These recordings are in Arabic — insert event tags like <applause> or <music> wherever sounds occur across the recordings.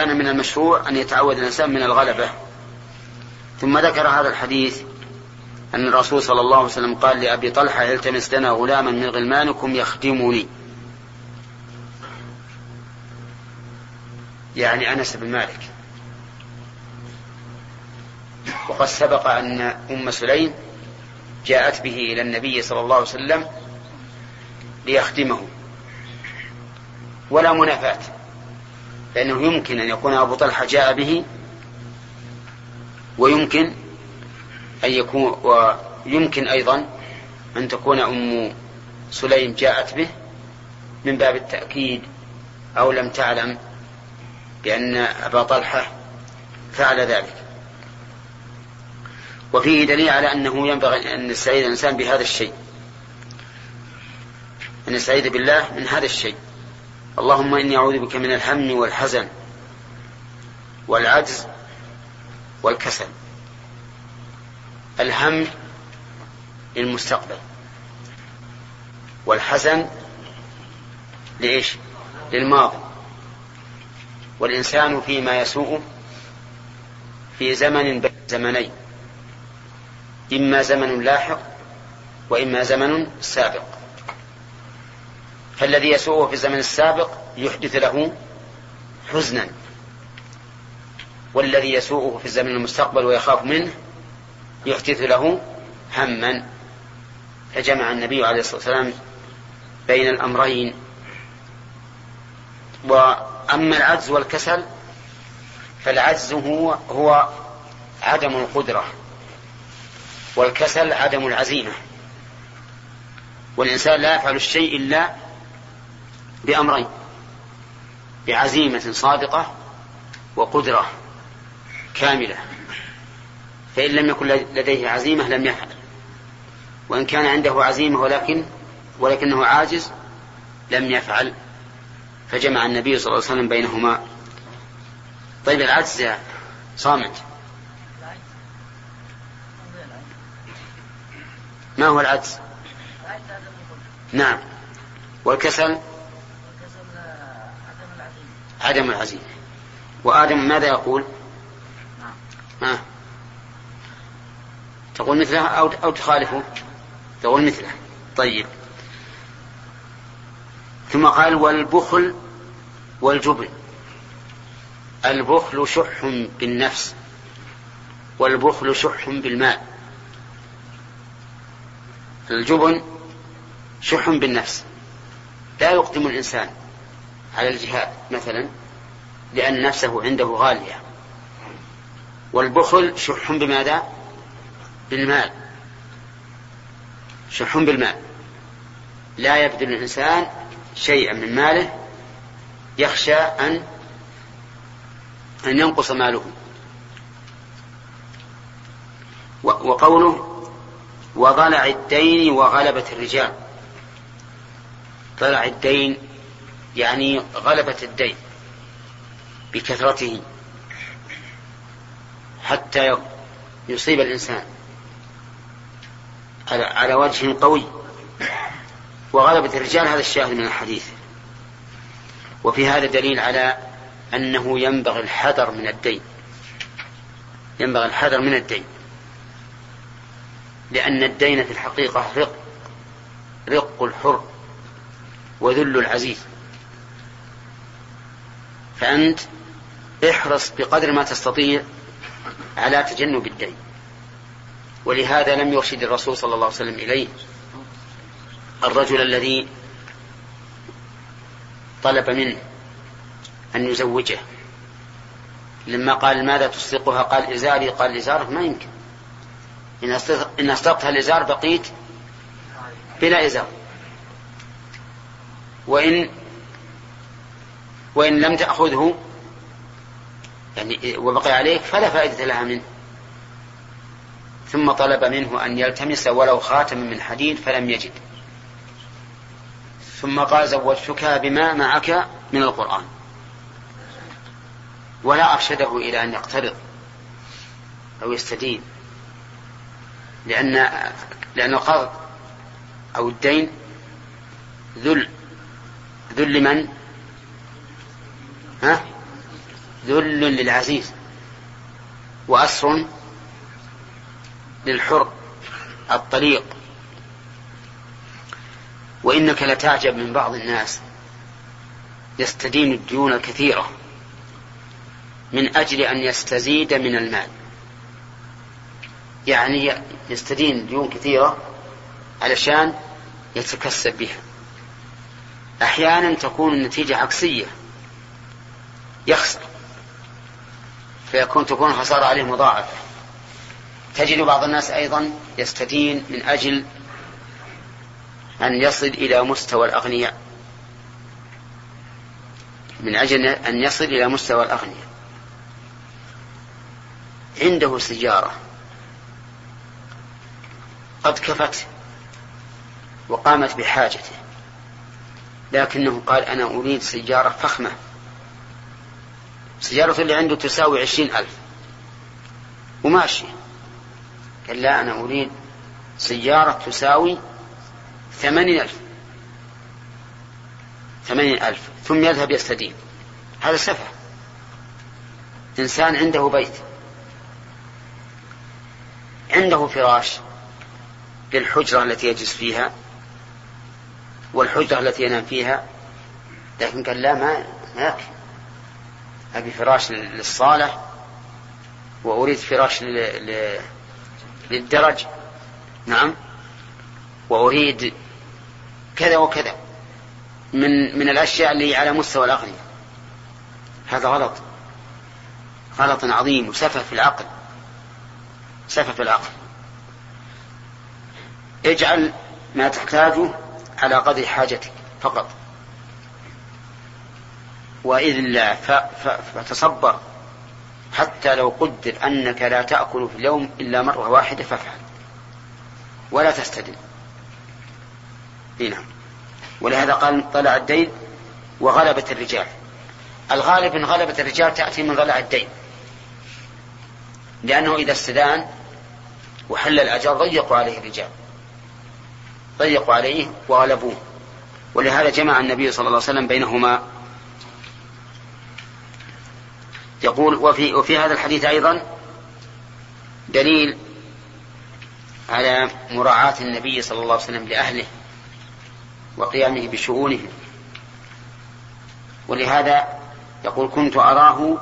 كان من المشروع أن يتعود الإنسان من الغلبة. ثم ذكر هذا الحديث أن الرسول صلى الله عليه وسلم قال لأبي طلحة التمس لنا غلاما من غلمانكم يخدمني. يعني أنس بن مالك. وقد سبق أن أم سليم جاءت به إلى النبي صلى الله عليه وسلم ليخدمه. ولا منافاة. لأنه يمكن أن يكون أبو طلحة جاء به ويمكن أن يكون ويمكن أيضا أن تكون أم سليم جاءت به من باب التأكيد أو لم تعلم بأن أبا طلحة فعل ذلك. وفيه دليل على أنه ينبغي أن يستعيذ الإنسان بهذا الشيء أن يستعيذ بالله من هذا الشيء. اللهم إني أعوذ بك من الهم والحزن والعجز والكسل. الهم للمستقبل والحزن لإيش؟ للماضي. والإنسان فيما يسوءه في زمن بين زمنين. إما زمن لاحق وإما زمن سابق. فالذي يسوءه في الزمن السابق يحدث له حزنا. والذي يسوءه في الزمن المستقبل ويخاف منه يحدث له هما. فجمع النبي عليه الصلاة والسلام بين الأمرين. وأما العجز والكسل فالعجز هو هو عدم القدرة والكسل عدم العزيمة. والإنسان لا يفعل الشيء إلا بأمرين. بعزيمة صادقة وقدرة كاملة. فإن لم يكن لديه عزيمة لم يفعل وإن كان عنده عزيمة ولكن ولكنه عاجز لم يفعل. فجمع النبي صلى الله عليه وسلم بينهما. طيب العجز يا صامت. ما هو العجز؟ نعم. والكسل؟ عدم العزيمة. وآدم ماذا يقول؟ ما تقول مثله أو, أو تخالفه؟ تقول مثله طيب. ثم قال والبخل والجبن. البخل شح بالنفس والبخل شح بالمال الجبن شح بالنفس. لا يقدم الإنسان. على الجهاد مثلا لأن نفسه عنده غالية. والبخل شح بماذا؟ بالمال. شح بالمال. لا يبذل الإنسان شيئا من ماله يخشى أن أن ينقص ماله. وقوله وضلع الدين وغلبة الرجال. ضلع الدين يعني غلبة الدين بكثرته حتى يصيب الإنسان على وجه قوي. وغلبة الرجال هذا الشاهد من الحديث. وفي هذا دليل على أنه ينبغي الحذر من الدين. ينبغي الحذر من الدين. لأن الدين في الحقيقة رق رق الحر وذل العزيز. فأنت احرص بقدر ما تستطيع على تجنب الدين. ولهذا لم يرشد الرسول صلى الله عليه وسلم إليه الرجل الذي طلب منه أن يزوجه. لما قال ماذا تصدقها؟ قال إزاري. قال إزارك ما يمكن. إن أصدقتها الإزار بقيت بلا إزار. وإن وإن لم تأخذه يعني وبقي عليك فلا فائدة لها منه. ثم طلب منه أن يلتمس ولو خاتما من حديد فلم يجد. ثم قال زوجتك بما معك من القرآن. ولا أرشده إلى أن يقترض أو يستدين لأن لأن القرض أو الدين ذل ذل من؟ ها؟ ذل للعزيز وأسر للحر الطليق. وإنك لتعجب من بعض الناس يستدين الديون الكثيرة من أجل أن يستزيد من المال. يعني يستدين ديون كثيرة علشان يتكسب بها. أحيانا تكون النتيجة عكسية. يخسر. فيكون تكون الخسارة عليه مضاعفة. تجد بعض الناس أيضا يستدين من أجل أن يصل إلى مستوى الأغنياء. من أجل أن يصل إلى مستوى الأغنياء. عنده سيارة. قد كفت وقامت بحاجته. لكنه قال أنا أريد سيارة فخمة. سيارة اللي عنده تساوي عشرين ألف. وماشي. قال لا أنا أريد سيارة تساوي ثمانين ألف. ثمانين ألف. ثم يذهب يستدين. هذا سفه. إنسان عنده بيت. عنده فراش للحجرة التي يجلس فيها والحجرة التي ينام فيها. لكن قال لا ما ما يكفي. أبي فراش للصالة وأريد فراش للدرج. نعم. وأريد كذا وكذا من من الأشياء اللي على مستوى الأغنياء هذا غلط. غلط عظيم. وسفه في العقل. سفه في العقل. اجعل ما تحتاجه على قدر حاجتك فقط. وإذن الله فتصبر حتى لو قدر أنك لا تأكل في اليوم إلا مرة واحدة فافعل. ولا تستدل. نعم. ولهذا قال طلع الدين وغلبة الرجال. الغالب إن غلبة الرجال تأتي من ضلع الدين. لأنه إذا استدان وحل الأجر ضيقوا عليه الرجال. ضيقوا عليه وغلبوه. ولهذا جمع النبي صلى الله عليه وسلم بينهما يقول وفي وفي هذا الحديث أيضا دليل على مراعاة النبي صلى الله عليه وسلم لأهله وقيامه بشؤونهم. ولهذا يقول كنت أراه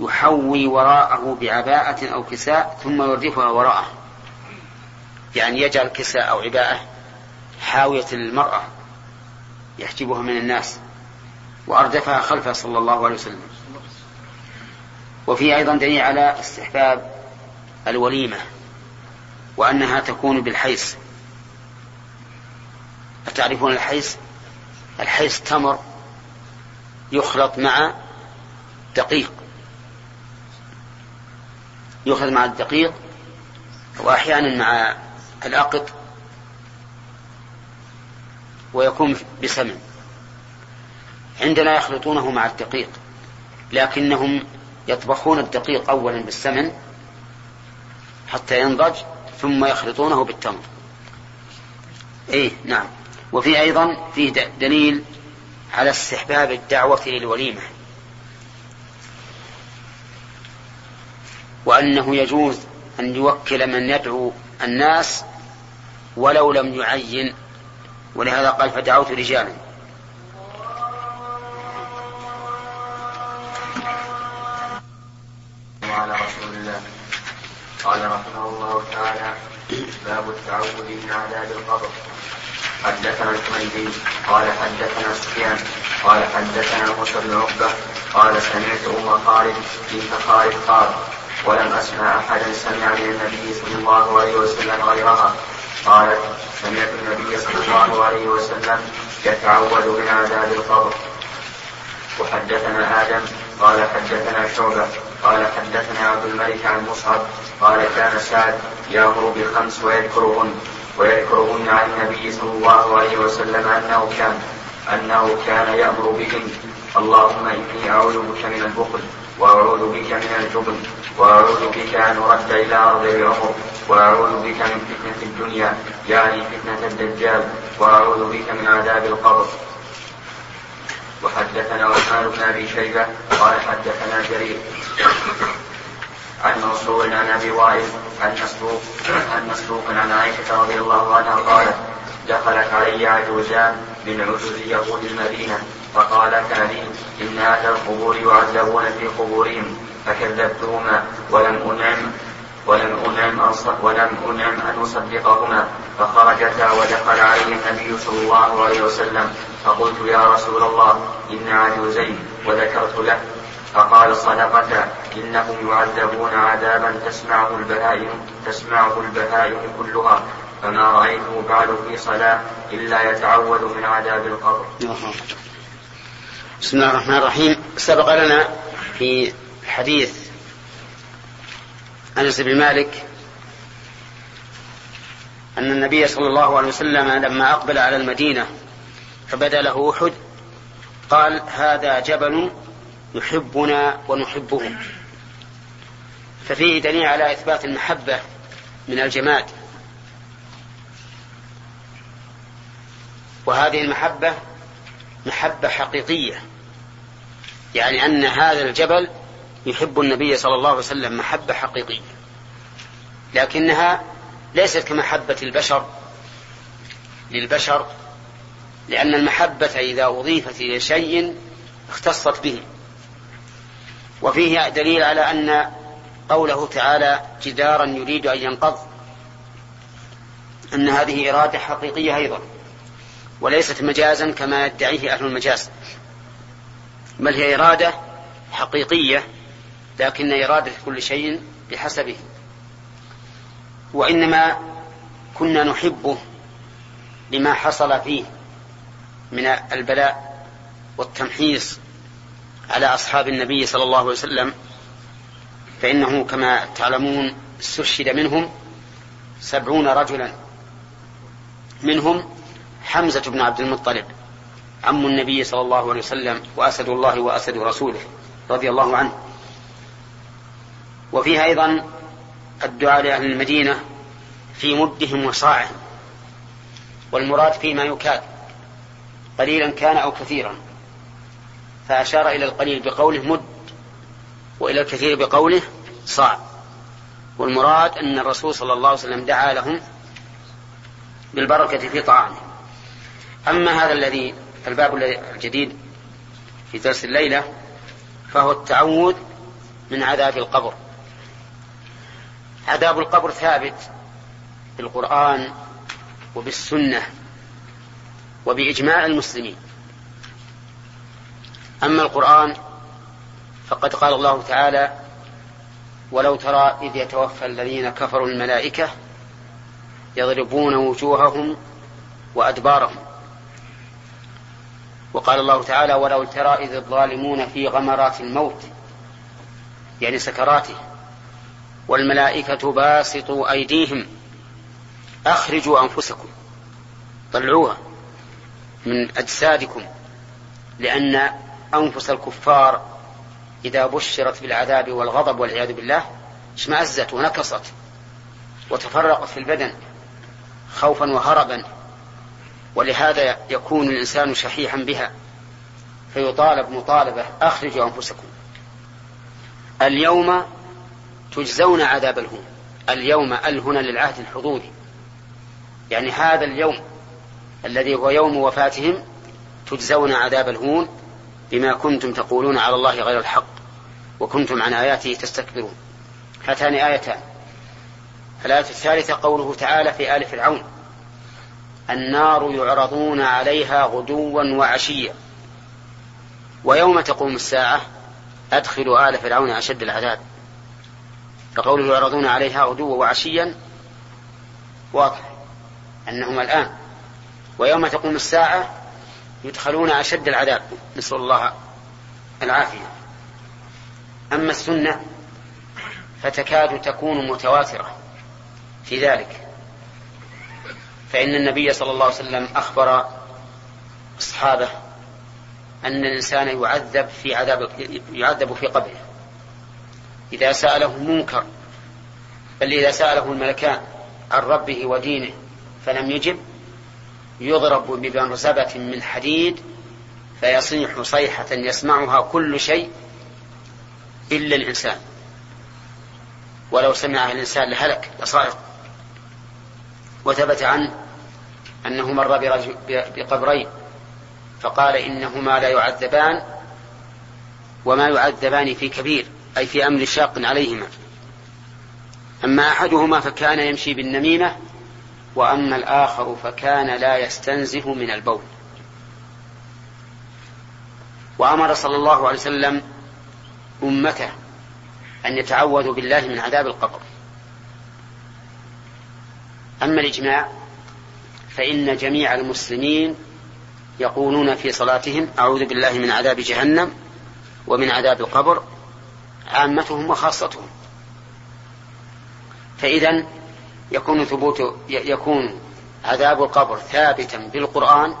يحوي وراءه بعباءة أو كساء ثم يردفها وراءه. يعني يجعل كساء أو عباءة حاوية المرأة يحجبها من الناس وأردفها خلفه صلى الله عليه وسلم. وفي أيضا دليل على استحباب الوليمة وأنها تكون بالحيس أتعرفون الحيس الحيس تمر يخلط مع دقيق. يخلط مع الدقيق وأحيانا مع الأقط ويكون بسمن. عندنا يخلطونه مع الدقيق لكنهم يطبخون الدقيق أولا بالسمن حتى ينضج ثم يخلطونه بالتمر. إيه نعم. وفي أيضا فيه دليل على استحباب الدعوة للوليمة. وأنه يجوز أن يوكل من يدعو الناس ولو لم يعين. ولهذا قال فدعوت رجالا وعلى رسول الله قال رحمه الله تعالى باب التعوذ من عذاب القبر. حدثنا الحميدي قال حدثنا سفيان قال حدثنا موسى بن عقبة قال سمعت أم خالد بنت خالد قال ولم أسمع أحدا سمع من النبي صلى الله عليه وسلم غيرها. قالت سمعت النبي صلى الله عليه وسلم يتعوذ من عذاب القبر. وحدثنا آدم قال حدثنا شعبة قال حدثنا عبد الملك عن مصعب قال كان سعد يأمر بخمس ويذكرهن ويذكرهن عن النبي صلى الله عليه وسلم أنه كان أنه كان يأمر بهن. اللهم إني أعوذ بك من البخل وأعوذ بك من الجبن وأعوذ بك أن أرد إلى أرض العمر وأعوذ بك من فتنة الدنيا يعني فتنة الدجال وأعوذ بك من عذاب القبر. حدثنا عثمان بن أبي شيبة قال حدثنا جرير عن منصور عن أبي وائل عن مسروق عن مسروق عن عائشة رضي الله عنها قالت دخلت علي عجوزان من عجوز يهود المدينة فقالتا لي إن أهل القبور يعذبون في قبورهم فكذبتهما ولم انعم ولم أنعم أن ولم أنعم أن أصدقهما. فخرجتا ودخل علي النبي صلى الله عليه وسلم. فقلت يا رسول الله إن عجوزين وذكرت له. فقال صدقتا إنهم يعذبون عذابا تسمعه البهائم تسمعه البهائم كلها. فما رأيته بعد في صلاة إلا يتعوذ من عذاب القبر. بسم الله الرحمن الرحيم. سبق لنا في حديث أنس بن مالك أن النبي صلى الله عليه وسلم لما أقبل على المدينة فبدا له أحد قال هذا جبل يحبنا ونحبه ففيه دليل على إثبات المحبة من الجماد. وهذه المحبة محبة حقيقية يعني أن هذا الجبل يحب النبي صلى الله عليه وسلم محبة حقيقية. لكنها ليست كمحبة البشر للبشر لأن المحبة إذا أضيفت إلى شيء اختصت به. وفيه دليل على أن قوله تعالى جدارا يريد أن ينقض أن هذه إرادة حقيقية أيضا وليست مجازا كما يدعيه أهل المجاز بل هي إرادة حقيقية لكن إرادة كل شيء بحسبه. وإنما كنا نحبه لما حصل فيه من البلاء والتمحيص على أصحاب النبي صلى الله عليه وسلم. فإنه كما تعلمون استشهد منهم سبعون رجلا. منهم حمزة بن عبد المطلب عم النبي صلى الله عليه وسلم وأسد الله وأسد رسوله رضي الله عنه. وفيها أيضا الدعاء لأهل المدينة في مدهم وصاعهم والمراد فيما يكاد قليلا كان أو كثيرا. فأشار إلى القليل بقوله مد وإلى الكثير بقوله صاع. والمراد أن الرسول صلى الله عليه وسلم دعا لهم بالبركة في طعامهم أما هذا الذي الباب الجديد في درس الليلة فهو التعوذ من عذاب القبر. عذاب القبر ثابت بالقرآن وبالسنة وبإجماع المسلمين. أما القرآن فقد قال الله تعالى ولو ترى إذ يتوفى الذين كفروا الملائكة يضربون وجوههم وأدبارهم وقال الله تعالى ولو ترى إذ الظالمون في غمرات الموت يعني سكراته. والملائكة باسطوا أيديهم. أخرجوا أنفسكم. طلعوها من أجسادكم. لأن أنفس الكفار إذا بشرت بالعذاب والغضب والعياذ بالله اشمأزت ونكصت وتفرقت في البدن خوفا وهربا. ولهذا يكون الإنسان شحيحا بها. فيطالب مطالبة أخرجوا أنفسكم. اليوم تجزون عذاب الهون. اليوم ال هنا للعهد الحضوري يعني هذا اليوم الذي هو يوم وفاتهم تجزون عذاب الهون بما كنتم تقولون على الله غير الحق وكنتم عن آياته تستكبرون. هاتان آيتان. الآية الثالثة قوله تعالى في آل فرعون النار يعرضون عليها غدوا وعشيا. ويوم تقوم الساعة أدخلوا آل فرعون أشد العذاب. فقوله يعرضون عليها غدوا وعشيا واضح أنهم الآن. ويوم تقوم الساعة يدخلون أشد العذاب نسأل الله العافية. أما السنة فتكاد تكون متواترة في ذلك فإن النبي صلى الله عليه وسلم أخبر أصحابه أن الإنسان يعذب في عذاب يعذب في قبره. إذا سأله منكر بل إذا سأله الملكان عن ربه ودينه فلم يجب يضرب بمرزبة من حديد فيصيح صيحة يسمعها كل شيء إلا الإنسان. ولو سمعها الإنسان لهلك لصائق. وثبت عنه أنه مر بقبرين فقال إنهما لا يعذبان وما يعذبان في كبير. أي في أمر شاق عليهما. أما أحدهما فكان يمشي بالنميمة وأما الآخر فكان لا يستنزه من البول. وأمر صلى الله عليه وسلم أمته أن يتعوذوا بالله من عذاب القبر. أما الإجماع فإن جميع المسلمين يقولون في صلاتهم أعوذ بالله من عذاب جهنم ومن عذاب القبر. عامتهم وخاصتهم. فإذا يكون ثبوت يكون عذاب القبر ثابتا بالقرآن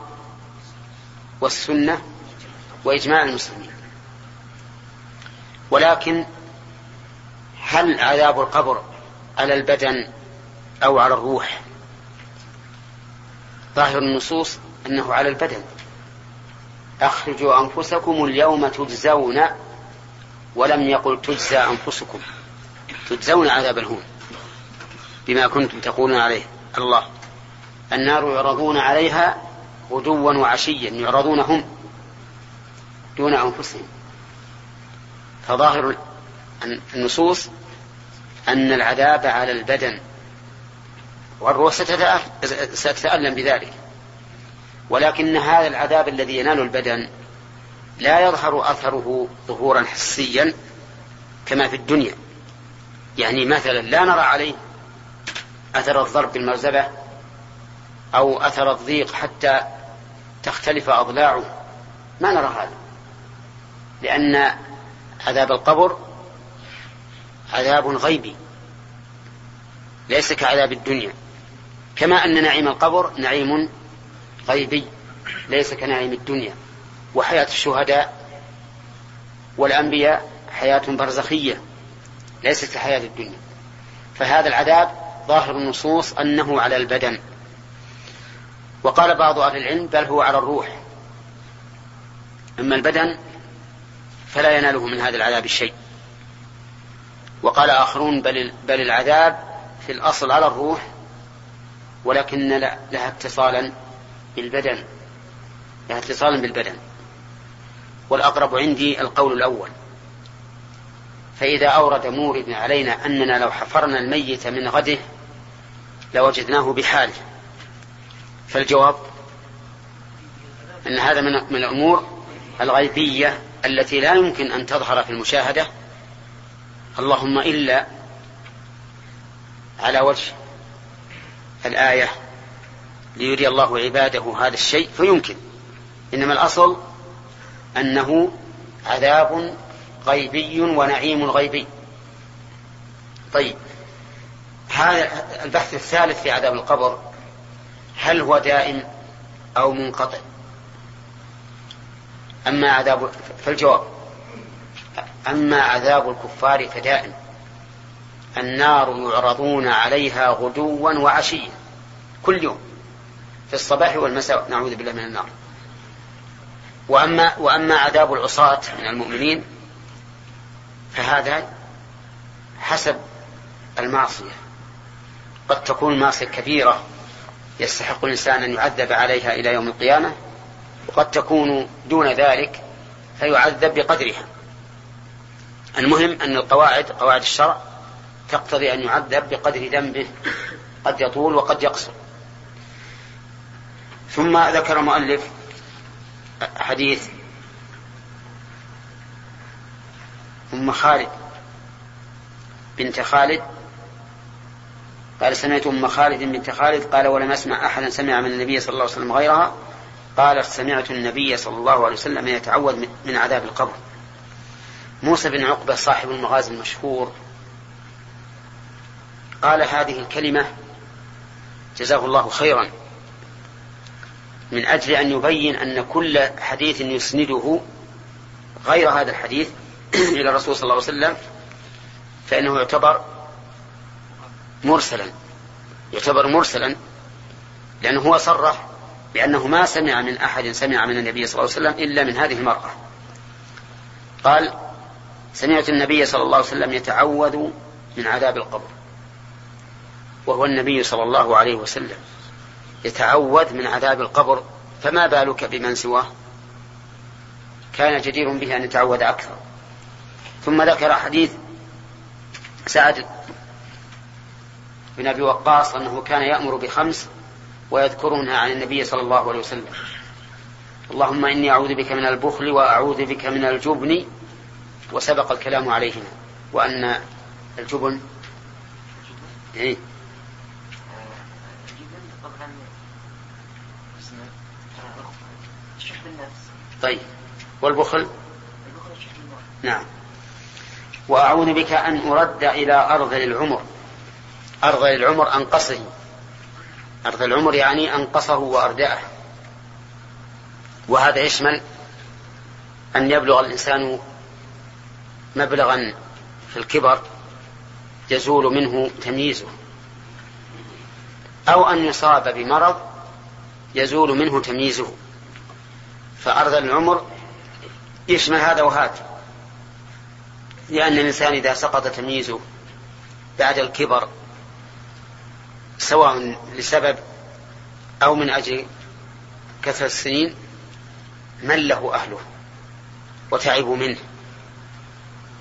والسنة وإجماع المسلمين. ولكن هل عذاب القبر على البدن أو على الروح؟ ظاهر النصوص أنه على البدن. أخرجوا أنفسكم اليوم تجزون ولم يقل تجزى أنفسكم. تجزون عذاب الهون بما كنتم تقولون عليه. الله. النار يعرضون عليها غدوا وعشيا يعرضون هم دون أنفسهم. فظاهر النصوص أن العذاب على البدن والروح ستتألم بذلك. ولكن هذا العذاب الذي ينال البدن لا يظهر أثره ظهورا حسيا كما في الدنيا. يعني مثلا لا نرى عليه أثر الضرب بالمرزبة أو أثر الضيق حتى تختلف أضلاعه. ما نرى هذا لأن عذاب القبر عذاب غيبي ليس كعذاب الدنيا. كما أن نعيم القبر نعيم غيبي ليس كنعيم الدنيا. وحياة الشهداء والأنبياء حياة برزخية ليست كحياة الدنيا. فهذا العذاب ظاهر النصوص أنه على البدن. وقال بعض أهل العلم بل هو على الروح. أما البدن فلا يناله من هذا العذاب شيء. وقال آخرون بل, بل العذاب في الأصل على الروح ولكن لها اتصالا بالبدن. لها اتصالا بالبدن. والأقرب عندي القول الأول. فإذا أورد مورد علينا أننا لو حفرنا الميت من غده لوجدناه بحاله فالجواب أن هذا من الأمور الغيبية التي لا يمكن أن تظهر في المشاهدة. اللهم إلا على وجه الآية ليري الله عباده هذا الشيء. فيمكن. إنما الأصل أنه عذاب غيبي ونعيم غيبي. طيب هذا البحث الثالث في عذاب القبر هل هو دائم أو منقطع؟ أما عذاب فالجواب أما عذاب الكفار فدائم. النار يعرضون عليها غدوا وعشيا كل يوم في الصباح والمساء نعوذ بالله من النار. وأما وأما عذاب العصاة من المؤمنين فهذا حسب المعصية. قد تكون معصية كبيرة يستحق الإنسان أن يعذب عليها إلى يوم القيامة وقد تكون دون ذلك فيعذب بقدرها. المهم أن القواعد قواعد الشرع تقتضي أن يعذب بقدر ذنبه قد يطول وقد يقصر. ثم ذكر المؤلف حديث أم خالد بنت خالد قال سمعت أم خالد بنت خالد قال ولم أسمع أحدا سمع من النبي صلى الله عليه وسلم غيرها قالت سمعت النبي صلى الله عليه وسلم يتعوذ من عذاب القبر موسى بن عقبة صاحب المغازي المشهور قال هذه الكلمة جزاه الله خيرا من أجل أن يبين أن كل حديث يسنده غير هذا الحديث <clears throat> إلى الرسول صلى الله عليه وسلم فإنه يعتبر مرسلا يعتبر مرسلا لأنه هو صرح لأنه ما سمع من أحد سمع من النبي صلى الله عليه وسلم إلا من هذه المرأة. قال سمعت النبي صلى الله عليه وسلم يتعوذ من عذاب القبر وهو النبي صلى الله عليه وسلم. يتعوذ من عذاب القبر فما بالك بمن سواه؟ كان جدير به أن يتعوذ أكثر. ثم ذكر حديث سعد بن أبي وقاص أنه كان يأمر بخمس ويذكرونها عن النبي صلى الله عليه وسلم. اللهم إني أعوذ بك من البخل وأعوذ بك من الجبن وسبق الكلام عليهما. وأن الجبن إيه؟ طيب. والبخل؟ نعم. وأعوذ بك أن أرد إلى أرض العمر. أرض العمر أنقصه أرض العمر يعني أنقصه وأردأه. وهذا يشمل أن يبلغ الإنسان مبلغا في الكبر يزول منه تمييزه. أو أن يصاب بمرض يزول منه تمييزه. فأرض العمر يشمل هذا وهذا. لأن الإنسان إذا سقط تمييزه بعد الكبر سواء لسبب أو من أجل كثرة السنين مله أهله وتعبوا منه.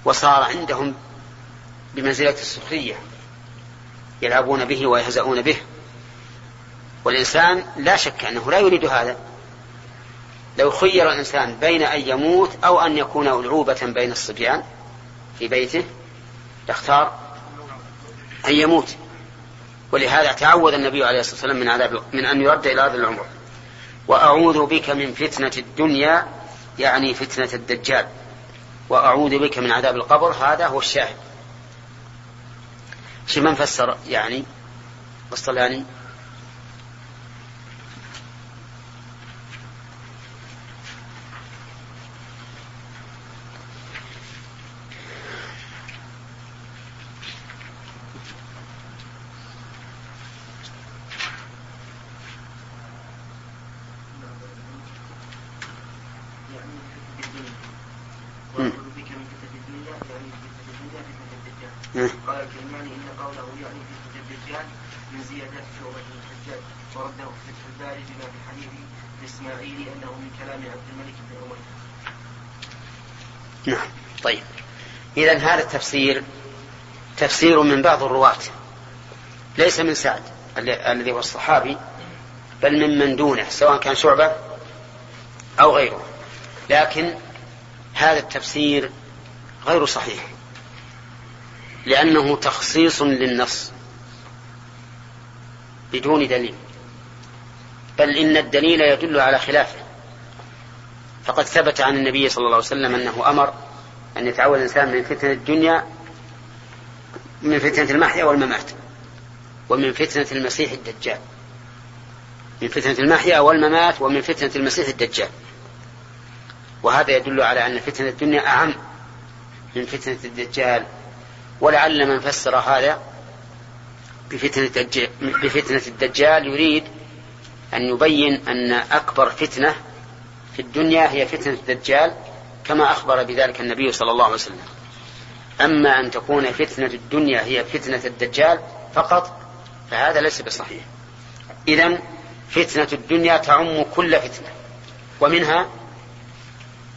وصار عندهم بمنزلة السخرية يلعبون به ويهزؤون به. والإنسان لا شك أنه لا يريد هذا. لو خير الإنسان بين أن يموت أو أن يكون ألعوبة بين الصبيان في بيته يختار أن يموت. ولهذا تعوذ النبي عليه الصلاة والسلام من عذاب من أن يرد إلى أرض العمر. وأعوذ بك من فتنة الدنيا يعني فتنة الدجال. وأعوذ بك من عذاب القبر هذا هو الشاهد. شي من فسر يعني قسطلاني إذا هذا التفسير تفسير من بعض الرواة ليس من سعد الذي هو الصحابي بل من من دونه سواء كان شعبة أو غيره. لكن هذا التفسير غير صحيح لأنه تخصيص للنص بدون دليل. بل إن الدليل يدل على خلافه. فقد ثبت عن النبي صلى الله عليه وسلم أنه أمر أن يتعوذ الإنسان من فتنة الدنيا من فتنة المحيا والممات ومن فتنة المسيح الدجال. من فتنة المحيا والممات ومن فتنة المسيح الدجال. وهذا يدل على أن فتنة الدنيا أعم من فتنة الدجال. ولعل من فسر هذا بفتنة بفتنة الدجال يريد أن يبين أن أكبر فتنة في الدنيا هي فتنة الدجال كما أخبر بذلك النبي صلى الله عليه وسلم. أما أن تكون فتنة الدنيا هي فتنة الدجال فقط فهذا ليس بصحيح. إذا فتنة الدنيا تعم كل فتنة ومنها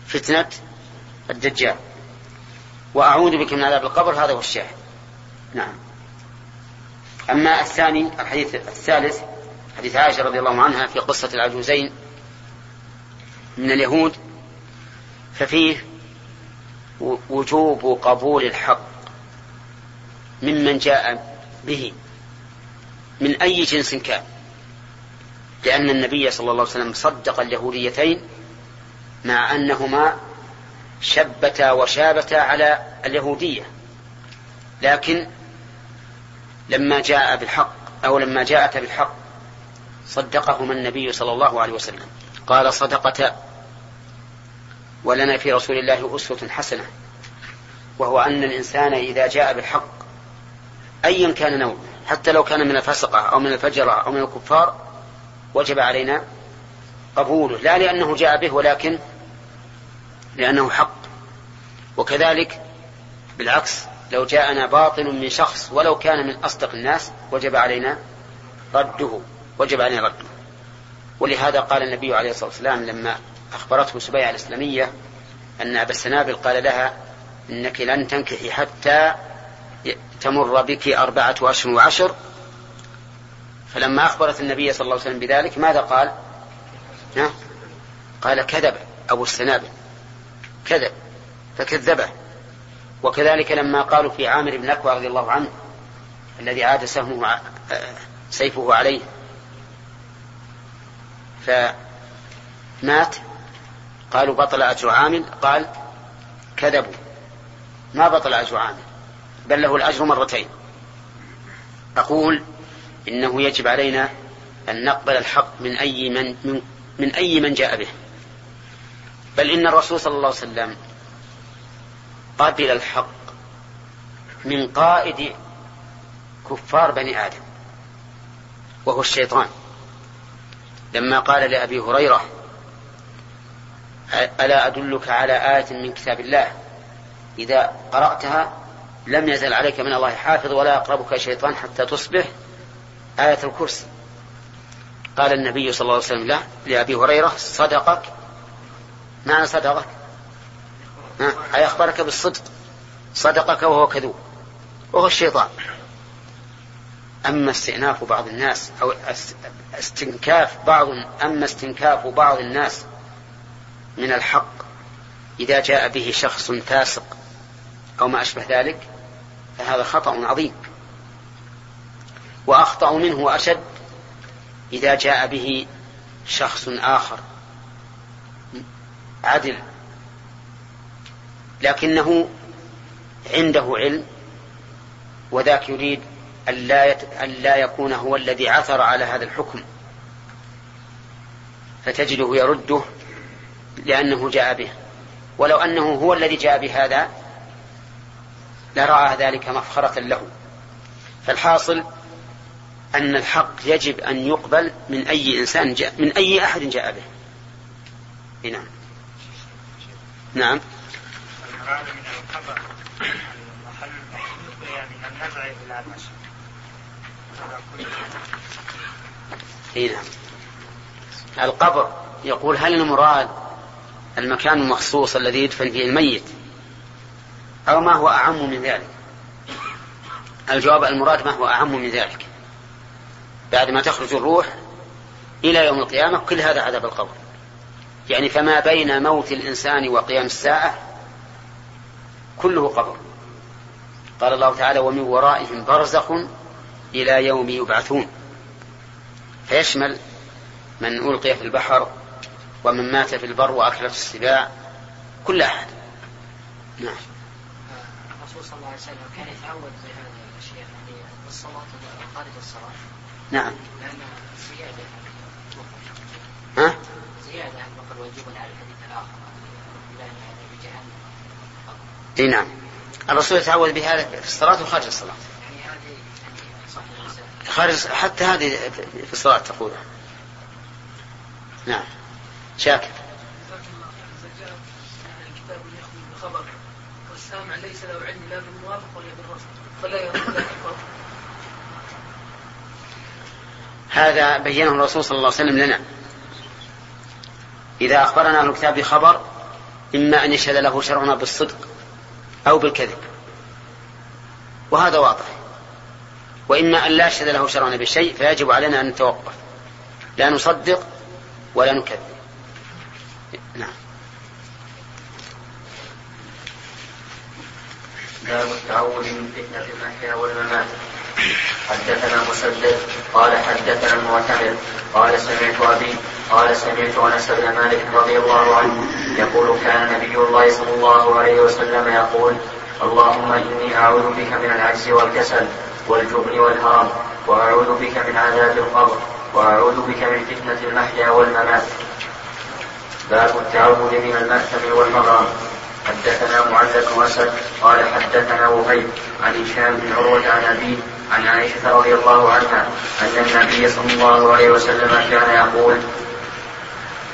فتنة الدجال. وأعوذ بك من عذاب القبر هذا هو الشاهد. نعم. أما الثاني الحديث الثالث حديث عائشة رضي الله عنها في قصة العجوزين من اليهود ففيه وجوب قبول الحق ممن جاء به من أي جنس كان. لأن النبي صلى الله عليه وسلم صدق اليهوديتين مع أنهما شبتا وشابتا على اليهودية. لكن لما جاء بالحق أو لما جاءت بالحق صدقهما النبي صلى الله عليه وسلم. قال صدقتا ولنا في رسول الله أسوة حسنة وهو أن الإنسان إذا جاء بالحق أيا كان نوعه حتى لو كان من الفسقة أو من الفجرة أو من الكفار وجب علينا قبوله لا لأنه جاء به ولكن لأنه حق. وكذلك بالعكس لو جاءنا باطل من شخص ولو كان من أصدق الناس وجب علينا رده وجب علينا رده. ولهذا قال النبي عليه الصلاة والسلام لما أخبرته سبيعة الإسلامية أن أبا السنابل قال لها إنك لن تنكحي حتى تمر بك أربعة أشهر وعشر. فلما أخبرت النبي صلى الله عليه وسلم بذلك ماذا قال؟ ها؟ قال كذب أبو السنابل. كذب فكذبه. وكذلك لما قالوا في عامر بن أكوى رضي الله عنه الذي عاد سهمه سيفه عليه. فمات قالوا بطل أجر عامل قال كذبوا. ما بطل أجر عامل بل له الأجر مرتين. أقول إنه يجب علينا أن نقبل الحق من أي من, من, من أي من جاء به. بل إن الرسول صلى الله عليه وسلم قبل الحق من قائد كفار بني آدم وهو الشيطان. لما قال لأبي هريرة ألا أدلك على آية من كتاب الله؟ إذا قرأتها لم يزل عليك من الله حافظ ولا يقربك شيطان حتى تصبح آية الكرسي. قال النبي صلى الله عليه وسلم له لأبي هريرة صدقك. معنى صدقك؟ أي أخبرك بالصدق؟ صدقك وهو كذوب وهو الشيطان. أما استئناف بعض الناس أو استنكاف بعض أما استنكاف بعض الناس من الحق إذا جاء به شخص فاسق أو ما أشبه ذلك فهذا خطأ عظيم. وأخطأ منه وأشد إذا جاء به شخص آخر عدل لكنه عنده علم وذاك يريد أن لا يكون هو الذي عثر على هذا الحكم. فتجده يرده لأنه جاء به. ولو أنه هو الذي جاء بهذا لرأى ذلك مفخرة له. فالحاصل أن الحق يجب أن يقبل من أي إنسان جاء من أي أحد جاء به. نعم. نعم. إلى نعم. القبر يقول هل المراد المكان المخصوص الذي يدفن فيه الميت. أو ما هو أعم من ذلك. الجواب المراد ما هو أعم من ذلك. بعد ما تخرج الروح إلى يوم القيامة كل هذا عذاب القبر. يعني فما بين موت الإنسان وقيام الساعة كله قبر. قال الله تعالى ومن ورائهم برزخ إلى يوم يبعثون فيشمل من ألقي في البحر ومن مات في البر وأكلت السباع كل أحد. نعم. الرسول صلى الله عليه وسلم كان يتعود بهذه الأشياء يعني الصلاة خارج الصلاة. نعم. لأن زيادة. ها؟ زيادة فقد واجب على الحديث الآخر بجهنم. إي نعم. الرسول يتعود بهذا في الصلاة وخارج الصلاة. يعني هذه يعني خارج حتى هذه في الصلاة تقولها نعم. شاكر. هذا بينه الرسول صلى الله عليه وسلم لنا. إذا أخبرنا أهل الكتاب بخبر إما أن يشهد له شرعنا بالصدق أو بالكذب. وهذا واضح. وإما أن لا يشهد له شرعنا بشيء فيجب علينا أن نتوقف. لا نصدق ولا نكذب. باب التعوذ من فتنة المحيا والممات. حدثنا مسدد قال حدثنا المعتمر قال سمعت أبي قال سمعت أنس بن مالك رضي الله عنه يقول كان نبي الله صلى الله عليه وسلم يقول اللهم إني أعوذ بك من العجز والكسل والجبن والهرم وأعوذ بك من عذاب القبر وأعوذ بك من فتنة المحيا والممات. باب التعوذ من المأثم والمغام حدثنا معلق بن اسد قال حدثنا وهيب عن هشام بن عروة عن أبيه عن عائشة رضي الله عنها أن النبي صلى الله عليه وسلم كان يقول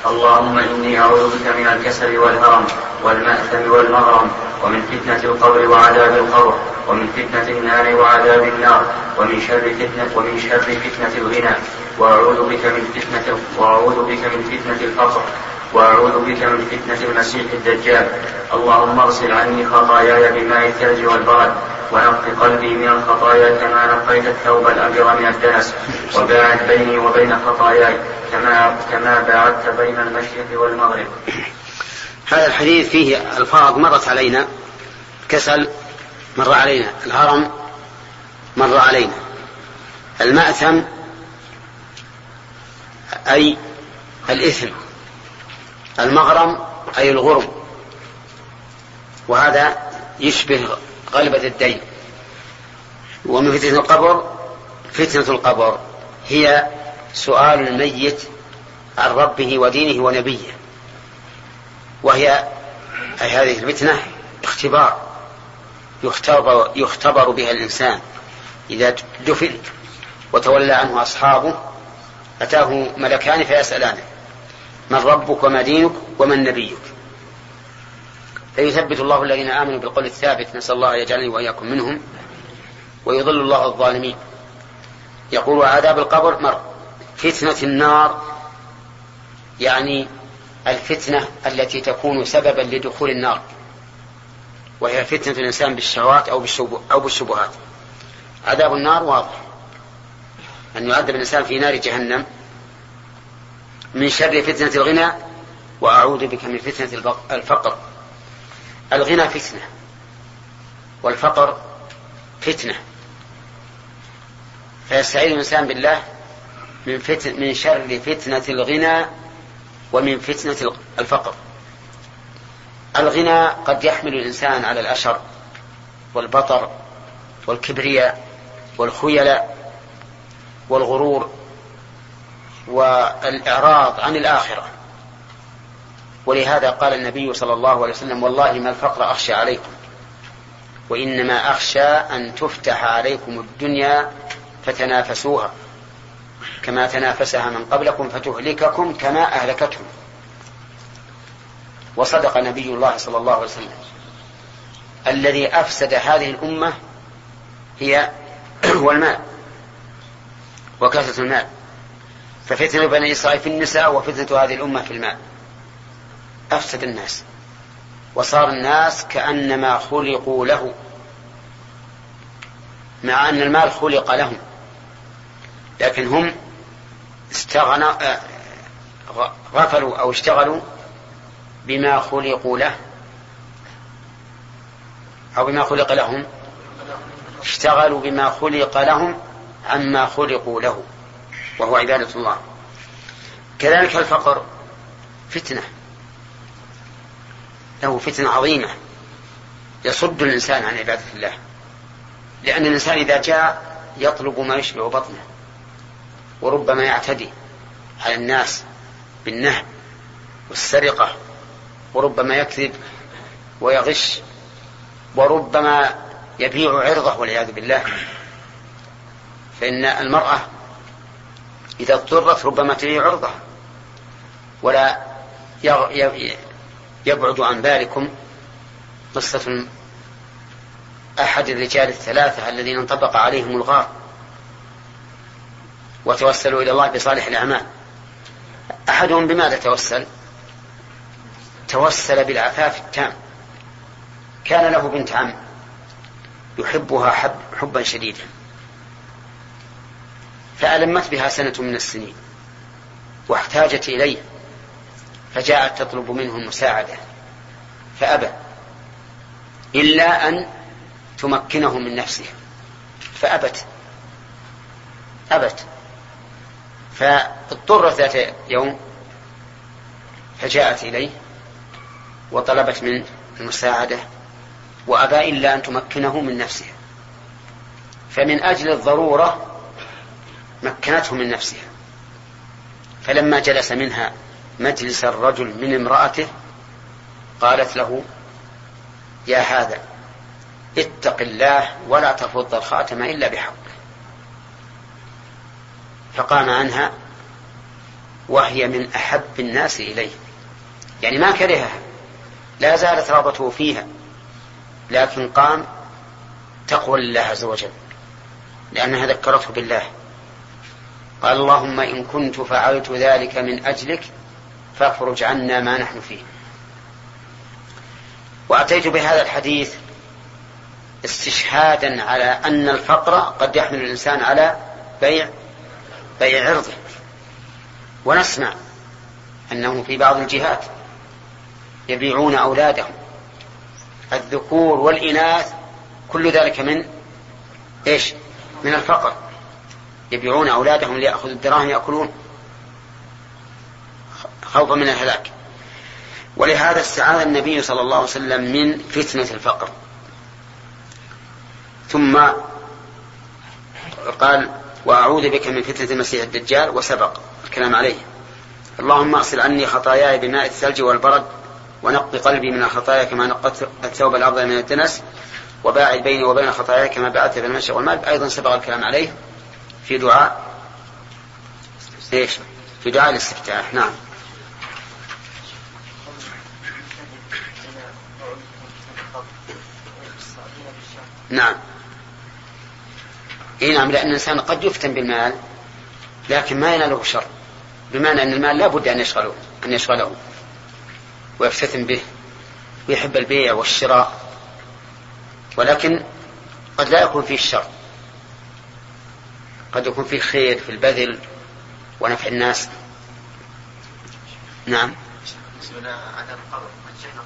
اللهم إني أعوذ بك من الكسل والهرم والمأثم والمغرم ومن فتنة القبر وعذاب القبر ومن فتنة النار وعذاب النار ومن شر فتنة ومن شر فتنة الغنى وأعوذ بك من فتنة وأعوذ بك من فتنة الفقر. وأعوذ بك من فتنة المسيح الدجال. اللهم اغسل عني خطاياي بماء الثلج والبرد ونق قلبي من الخطايا كما نقيت الثوب الأبيض من الدنس وباعد بيني وبين خطاياي كما كما باعدت بين المشرق والمغرب. هذا الحديث فيه ألفاظ مرت علينا كسل مر علينا الهرم مر علينا. المأثم أي الإثم. المغرم أي الغرم وهذا يشبه غلبة الدين. ومن فتنة القبر فتنة القبر هي سؤال الميت عن ربه ودينه ونبيه. وهي أي هذه الفتنة اختبار. يختبر, يختبر بها الإنسان. إذا دفن وتولى عنه أصحابه أتاه ملكان فيسألانه. من ربك وما دينك ومن نبيك. فيثبت الله الذين آمنوا بالقول الثابت نسأل الله أن يجعلني وإياكم منهم ويضل الله الظالمين. يقول عذاب القبر مر فتنة النار يعني الفتنة التي تكون سببا لدخول النار وهي فتنة الإنسان بالشهوات أو أو بالشبهات. عذاب النار واضح أن يعذب الإنسان في نار جهنم من شر فتنة الغنى وأعوذ بك من فتنة الفقر. الغنى فتنة والفقر فتنة. فيستعيذ الإنسان بالله من فتن من شر فتنة الغنى ومن فتنة الفقر. الغنى قد يحمل الإنسان على الأشر والبطر والكبرياء والخيلاء والغرور والإعراض عن الآخرة. ولهذا قال النبي صلى الله عليه وسلم والله ما الفقر أخشى عليكم وإنما أخشى أن تفتح عليكم الدنيا فتنافسوها. كما تنافسها من قبلكم فتهلككم كما أهلكتهم. وصدق نبي الله صلى الله عليه وسلم. الذي أفسد هذه الأمة هي <clears throat> هو المال وكثرة المال. ففتنة بني إسرائيل في النساء وفتنة هذه الأمة في المال أفسد الناس. وصار الناس كأنما خلقوا له. مع أن المال خلق لهم. لكن هم استغنى آه، غفلوا أو اشتغلوا بما خلقوا له. أو بما خلق لهم. اشتغلوا بما خلق لهم عما خلقوا له. وهو عبادة الله. كذلك الفقر فتنة. له فتنة عظيمة. يصد الإنسان عن عبادة الله. لأن الإنسان إذا جاء يطلب ما يشبع بطنه. وربما يعتدي على الناس بالنهب والسرقة. وربما يكذب ويغش. وربما يبيع عرضه والعياذ بالله. فإن المرأة إذا اضطرت ربما تبيع عرضها. ولا يبعد عن ذلكم قصة أحد الرجال الثلاثة الذين انطبق عليهم الغار. وتوسلوا إلى الله بصالح الأعمال. أحدهم بماذا توسل؟ توسل بالعفاف التام. كان له بنت عم يحبها حب حبا شديدا. فألمت بها سنة من السنين واحتاجت إليه فجاءت تطلب منه المساعدة فأبى إلا أن تمكنه من نفسه فأبت أبت فاضطرت ذات يوم فجاءت إليه وطلبت منه المساعدة وأبى إلا أن تمكنه من نفسه فمن أجل الضرورة مكنته من نفسها. فلما جلس منها مجلس الرجل من امرأته قالت له يا هذا اتق الله ولا تفض الخاتم إلا بحقه فقام عنها وهي من أحب الناس إليه. يعني ما كرهها لا زالت رغبته فيها لكن قام تقوى لله عز وجل لأنها ذكرته بالله. قال اللهم إن كنت فعلت ذلك من أجلك فاخرج عنا ما نحن فيه. وأتيت بهذا الحديث استشهادا على أن الفقر قد يحمل الإنسان على بيع بيع عرضه. ونسمع أنه في بعض الجهات يبيعون أولادهم. الذكور والإناث كل ذلك من إيش؟ من الفقر. يبيعون أولادهم ليأخذوا الدراهم يأكلون خوفا من الهلاك. ولهذا استعاذ النبي صلى الله عليه وسلم من فتنة الفقر. ثم قال وأعوذ بك من فتنة المسيح الدجال وسبق الكلام عليه. اللهم أغسل عني خطاياي بماء الثلج والبرد ونق قلبي من الخطايا كما نقت الثوب الأفضل من الدنس وباعد بيني وبين خطاياي كما بعدت بين المشرق والمغرب. أيضا سبق الكلام عليه. في دعاء؟ إيش؟ في دعاء الاستفتاح نعم. نعم. إي نعم لأن الإنسان قد يفتن بالمال لكن ما يناله شر بمعنى أن المال لا بد أن يشغله أن يشغله ويفتتن به ويحب البيع والشراء ولكن قد لا يكون فيه الشر. قد يكون فيه خير في البذل ونفع الناس. نعم. عدم القبر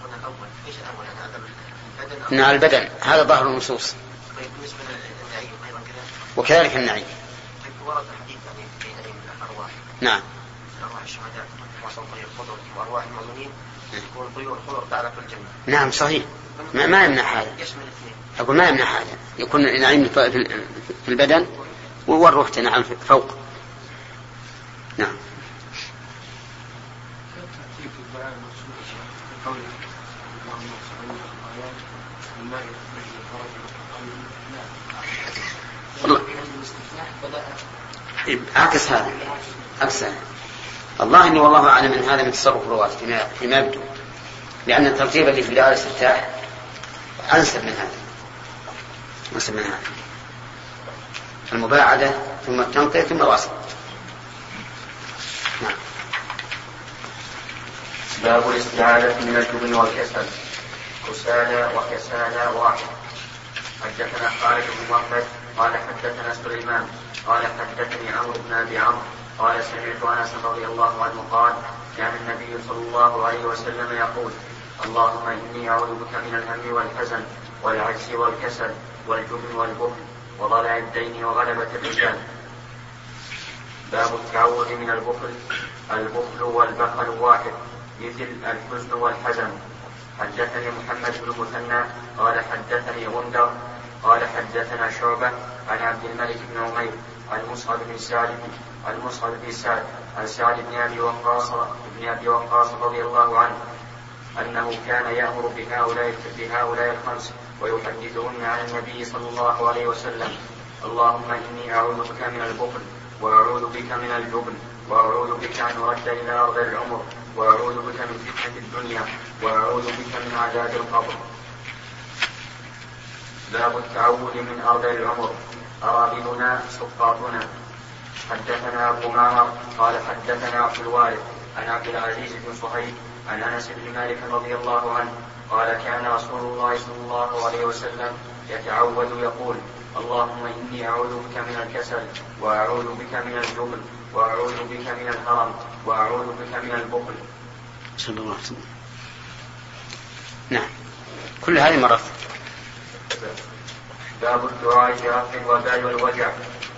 قلنا الأول؟ إيش الأول؟ عدم البدن نعم البدن هذا ظاهر النصوص. طيب بالنسبة للنعيم أيضا كذا. وكذلك النعيم. طيب ورد يعني الأرواح. نعم. أرواح الشهداء الخضر وأرواح تكون طيور الخضر تعرف الجنة. نعم صحيح. ما, ما يمنع هذا. يشمل الاثنين أقول ما يمنع هذا. يكون النعيم في البدن والروح تنعم فوق. نعم. والله. عكس هذا. عكس هذا. الله إني والله أعلم إن هذا من تصرف الرواة فيما فيما يبدو. لأن الترتيب اللي في دار الاستفتاح أنسب من هذا. أنسب من هذا. المباعدة ثم التنقية ثم الوصل نعم. باب الاستعاذة من الجبن والكسل. كسالى وكسالى واحد. حدثنا خالد بن محمد قال حدثنا سليمان قال حدثني عمرو بن أبي عمرو قال سمعت أنس رضي الله عنه قال كان النبي صلى الله عليه وسلم يقول اللهم إني أعوذ بك من الهم والحزن والعجز والكسل والجبن والبخل. وضلع الدين وغلبة الرجال. باب التعوذ من البخل البخل والبخل واحد مثل الحزن والحزن. حدثني محمد بن مثنى قال حدثني غندر قال حدثنا شعبة عن عبد الملك بن عمير عن مصعب بن سعد عن مصعب بن سعد عن سعد بن أبي وقاص بن أبي وقاص رضي الله عنه أنه كان يأمر بهؤلاء بهؤلاء الخمس ويحدثهن عن النبي صلى الله عليه وسلم. اللهم إني أعوذ بك من البخل وأعوذ بك من الجبن وأعوذ بك أن أرد إلى أرض العمر وأعوذ بك من فتنة الدنيا وأعوذ بك من عذاب القبر. باب التعوذ من أرض العمر. أرابلنا سقاطنا. حدثنا أبو معمر قال حدثنا عبد الوارث عن عبد العزيز بن صهيب عن أنس بن مالك رضي الله عنه قال كان رسول الله صلى الله عليه وسلم يتعوذ يقول اللهم إني أعوذ بك من الكسل وأعوذ بك من الجبن وأعوذ بك من الهرم وأعوذ بك من البخل. صلى الله عليه وسلم. نعم. كل هذه مرات. باب الدعاء برفع الوباء والوجع.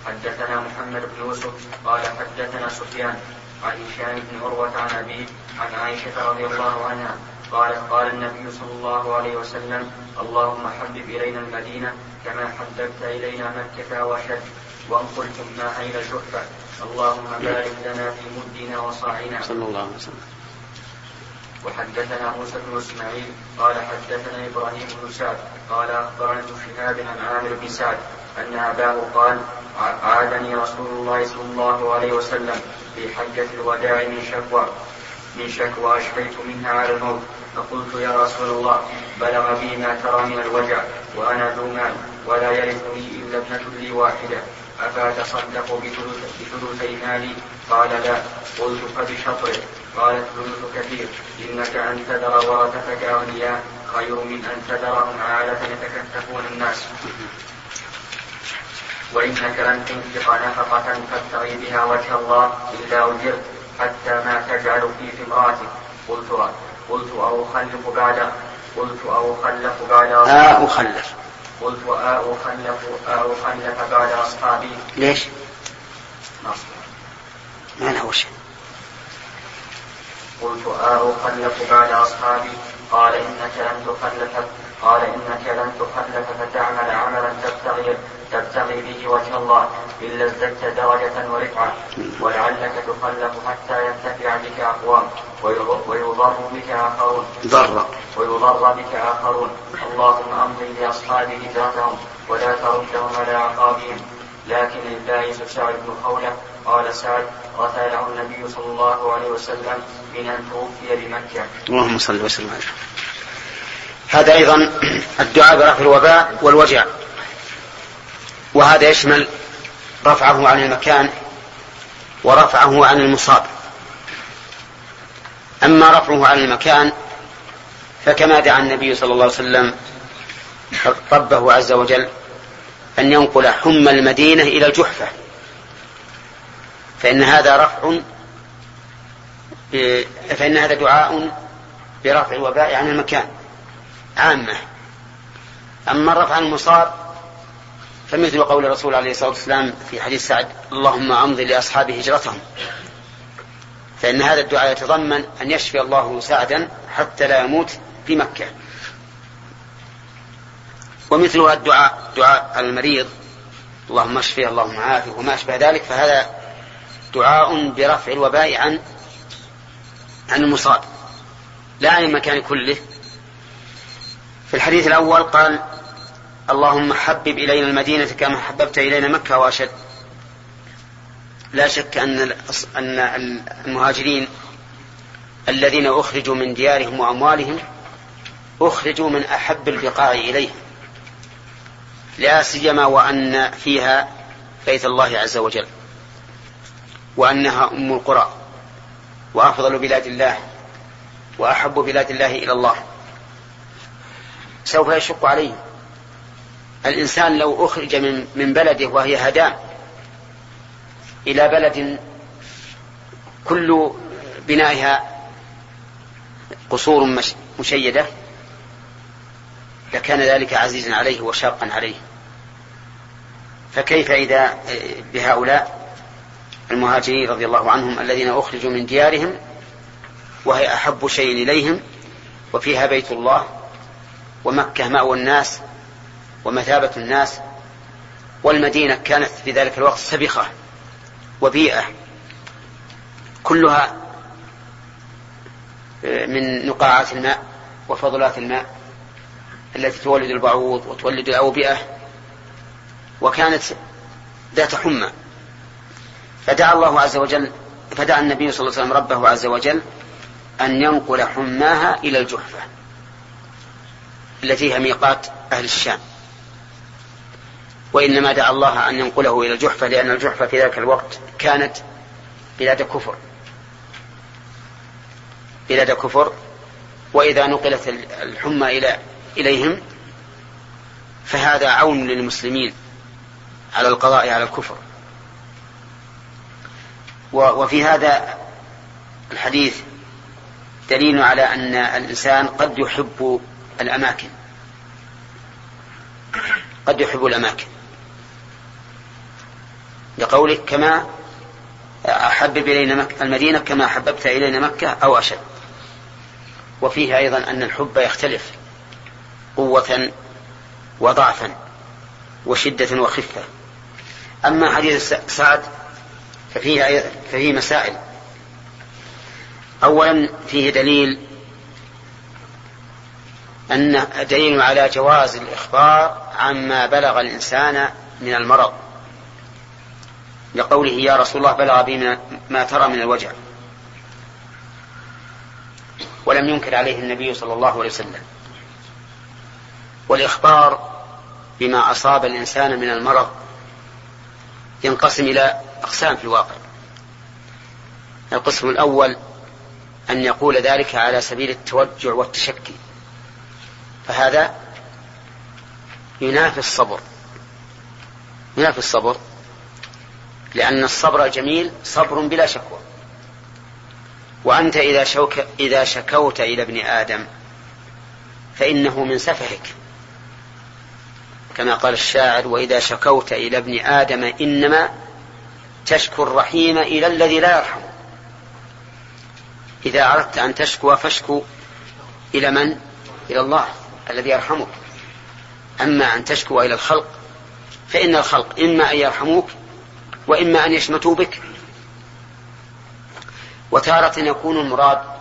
حدثنا محمد بن يوسف قال حدثنا سفيان عن هشام بن عروة عن أبيه عن عائشة رضي الله عنها قال قال النبي صلى الله عليه وسلم اللهم حبب إلينا المدينة كما حببت إلينا مكة وشد وانقلتم ما إلى الجحفة اللهم بارك لنا في مدنا وصاعنا. صلى الله عليه وسلم. وحدثنا موسى بن إسماعيل قال حدثنا إبراهيم بن سعد قال أخبرنا ابن شهاب عن عامر بن سعد أن أباه قال عادني رسول الله صلى الله عليه وسلم في حجة الوداع من شكوى من شكوى أشفيت منها على الموت. فقلت يا رسول الله بلغ بي ما ترى من الوجع وأنا ذو مال ولا يرثني إلا ابنة لي واحدة. أفأتصدق بثلثي مالي؟ قال لا. قلت فبشطره قال الثلث كثير. إنك أن تذر ورثتك أغنياء خير من أن تذرهم عالة يتكففون الناس. وإنك لن تنفق نفقة تبتغي بها وجه الله إلا أجرت حتى ما تجعل في امرأتك قلت قلت أو أخلف بعد قلت أو أخلف بعد آه أخلف. قلت آه أخلف آه أخلف بعد أصحابي. ليش؟ ما له شيء. قلت آه أخلف بعد أصحابي. قال إنك لن تخلف قال إنك لن تخلف فتعمل عملا تبتغي تبتغي به وجه الله إلا ازددت درجة ورفعة ولعلك تخلف حتى ينتفع بك أقوام ويضر بك آخرون. ضر. ويضر بك آخرون. اللهم أمضي لأصحاب هجرتهم ولا تردهم على أعقابهم. لكن البائس سعد بن خولة قال سعد قتله النبي صلى الله عليه وسلم من أن توفي بمكة. اللهم صل وسلم عليه هذا أيضا الدعاء برفع الوباء والوجع. وهذا يشمل رفعه عن المكان ورفعه عن المصاب. أما رفعه عن المكان فكما دعا النبي صلى الله عليه وسلم ربه عز وجل أن ينقل حم المدينة إلى الجحفة فإن هذا رفع فإن هذا دعاء برفع الوباء عن المكان عامة. أما الرفع عن المصاب فمثل قول الرسول عليه الصلاة والسلام في حديث سعد اللهم أمضي لأصحاب هجرتهم. فإن هذا الدعاء يتضمن أن يشفي الله سعدا حتى لا يموت في مكة. ومثلها الدعاء دعاء المريض اللهم اشفه اللهم عافه وما أشبه ذلك فهذا دعاء برفع الوباء عن عن المصاب. لا عن المكان كله. في الحديث الأول قال اللهم حبب إلينا المدينة كما حببت إلينا مكة وأشد. لا شك أن أن المهاجرين الذين أخرجوا من ديارهم وأموالهم أخرجوا من أحب البقاع إليهم لا سيما وأن فيها بيت الله عز وجل وأنها أم القرى وأفضل بلاد الله وأحب بلاد الله إلى الله. سوف يشق عليه. الإنسان لو أخرج من, من بلده وهي هدام إلى بلد كل بنائها قصور مشيدة لكان ذلك عزيزا عليه وشاقا عليه. فكيف إذا بهؤلاء المهاجرين رضي الله عنهم الذين أخرجوا من ديارهم وهي أحب شيء إليهم وفيها بيت الله ومكة مأوى الناس ومثابة الناس والمدينة كانت في ذلك الوقت سبخة وبيئة كلها من نقاعات الماء وفضلات الماء التي تولد البعوض وتولد الأوبئة وكانت ذات حمى. فدعا الله عز وجل فدعا النبي صلى الله عليه وسلم ربه عز وجل أن ينقل حماها إلى الجحفة التي هي ميقات أهل الشام. وإنما دعا الله أن ينقله إلى الجحفة لأن الجحفة في ذلك الوقت كانت بلاد كفر. بلاد كفر. وإذا نقلت الحمى إلى إليهم فهذا عون للمسلمين على القضاء على الكفر. وفي هذا الحديث دليل على أن الإنسان قد يحب الأماكن. قد يحب الأماكن. لقولك كما أحبب إلينا المدينة كما حببت إلينا مكة أو أشد. وفيه أيضا أن الحب يختلف قوة وضعفا وشدة وخفة. أما حديث سعد ففيه, ففيه مسائل. أولا فيه دليل أن دليل على جواز الإخبار عما بلغ الإنسان من المرض. لقوله يا رسول الله بلغ بي ما ترى من الوجع. ولم ينكر عليه النبي صلى الله عليه وسلم. والإخبار بما أصاب الإنسان من المرض ينقسم إلى أقسام في الواقع. القسم الأول أن يقول ذلك على سبيل التوجع والتشكي. فهذا ينافي الصبر. ينافي الصبر. لأن الصبر الجميل صبر بلا شكوى. وأنت إذا, شوك إذا شكوت إلى ابن آدم فإنه من سفهك. كما قال الشاعر وإذا شكوت إلى ابن آدم إنما تشكو الرحيم إلى الذي لا يرحم. إذا أردت أن تشكو فاشكو إلى من؟ إلى الله الذي يرحمك. أما أن تشكو إلى الخلق فإن الخلق إما أن يرحموك وإما أن يشمتوا بك. وتارة يكون المراد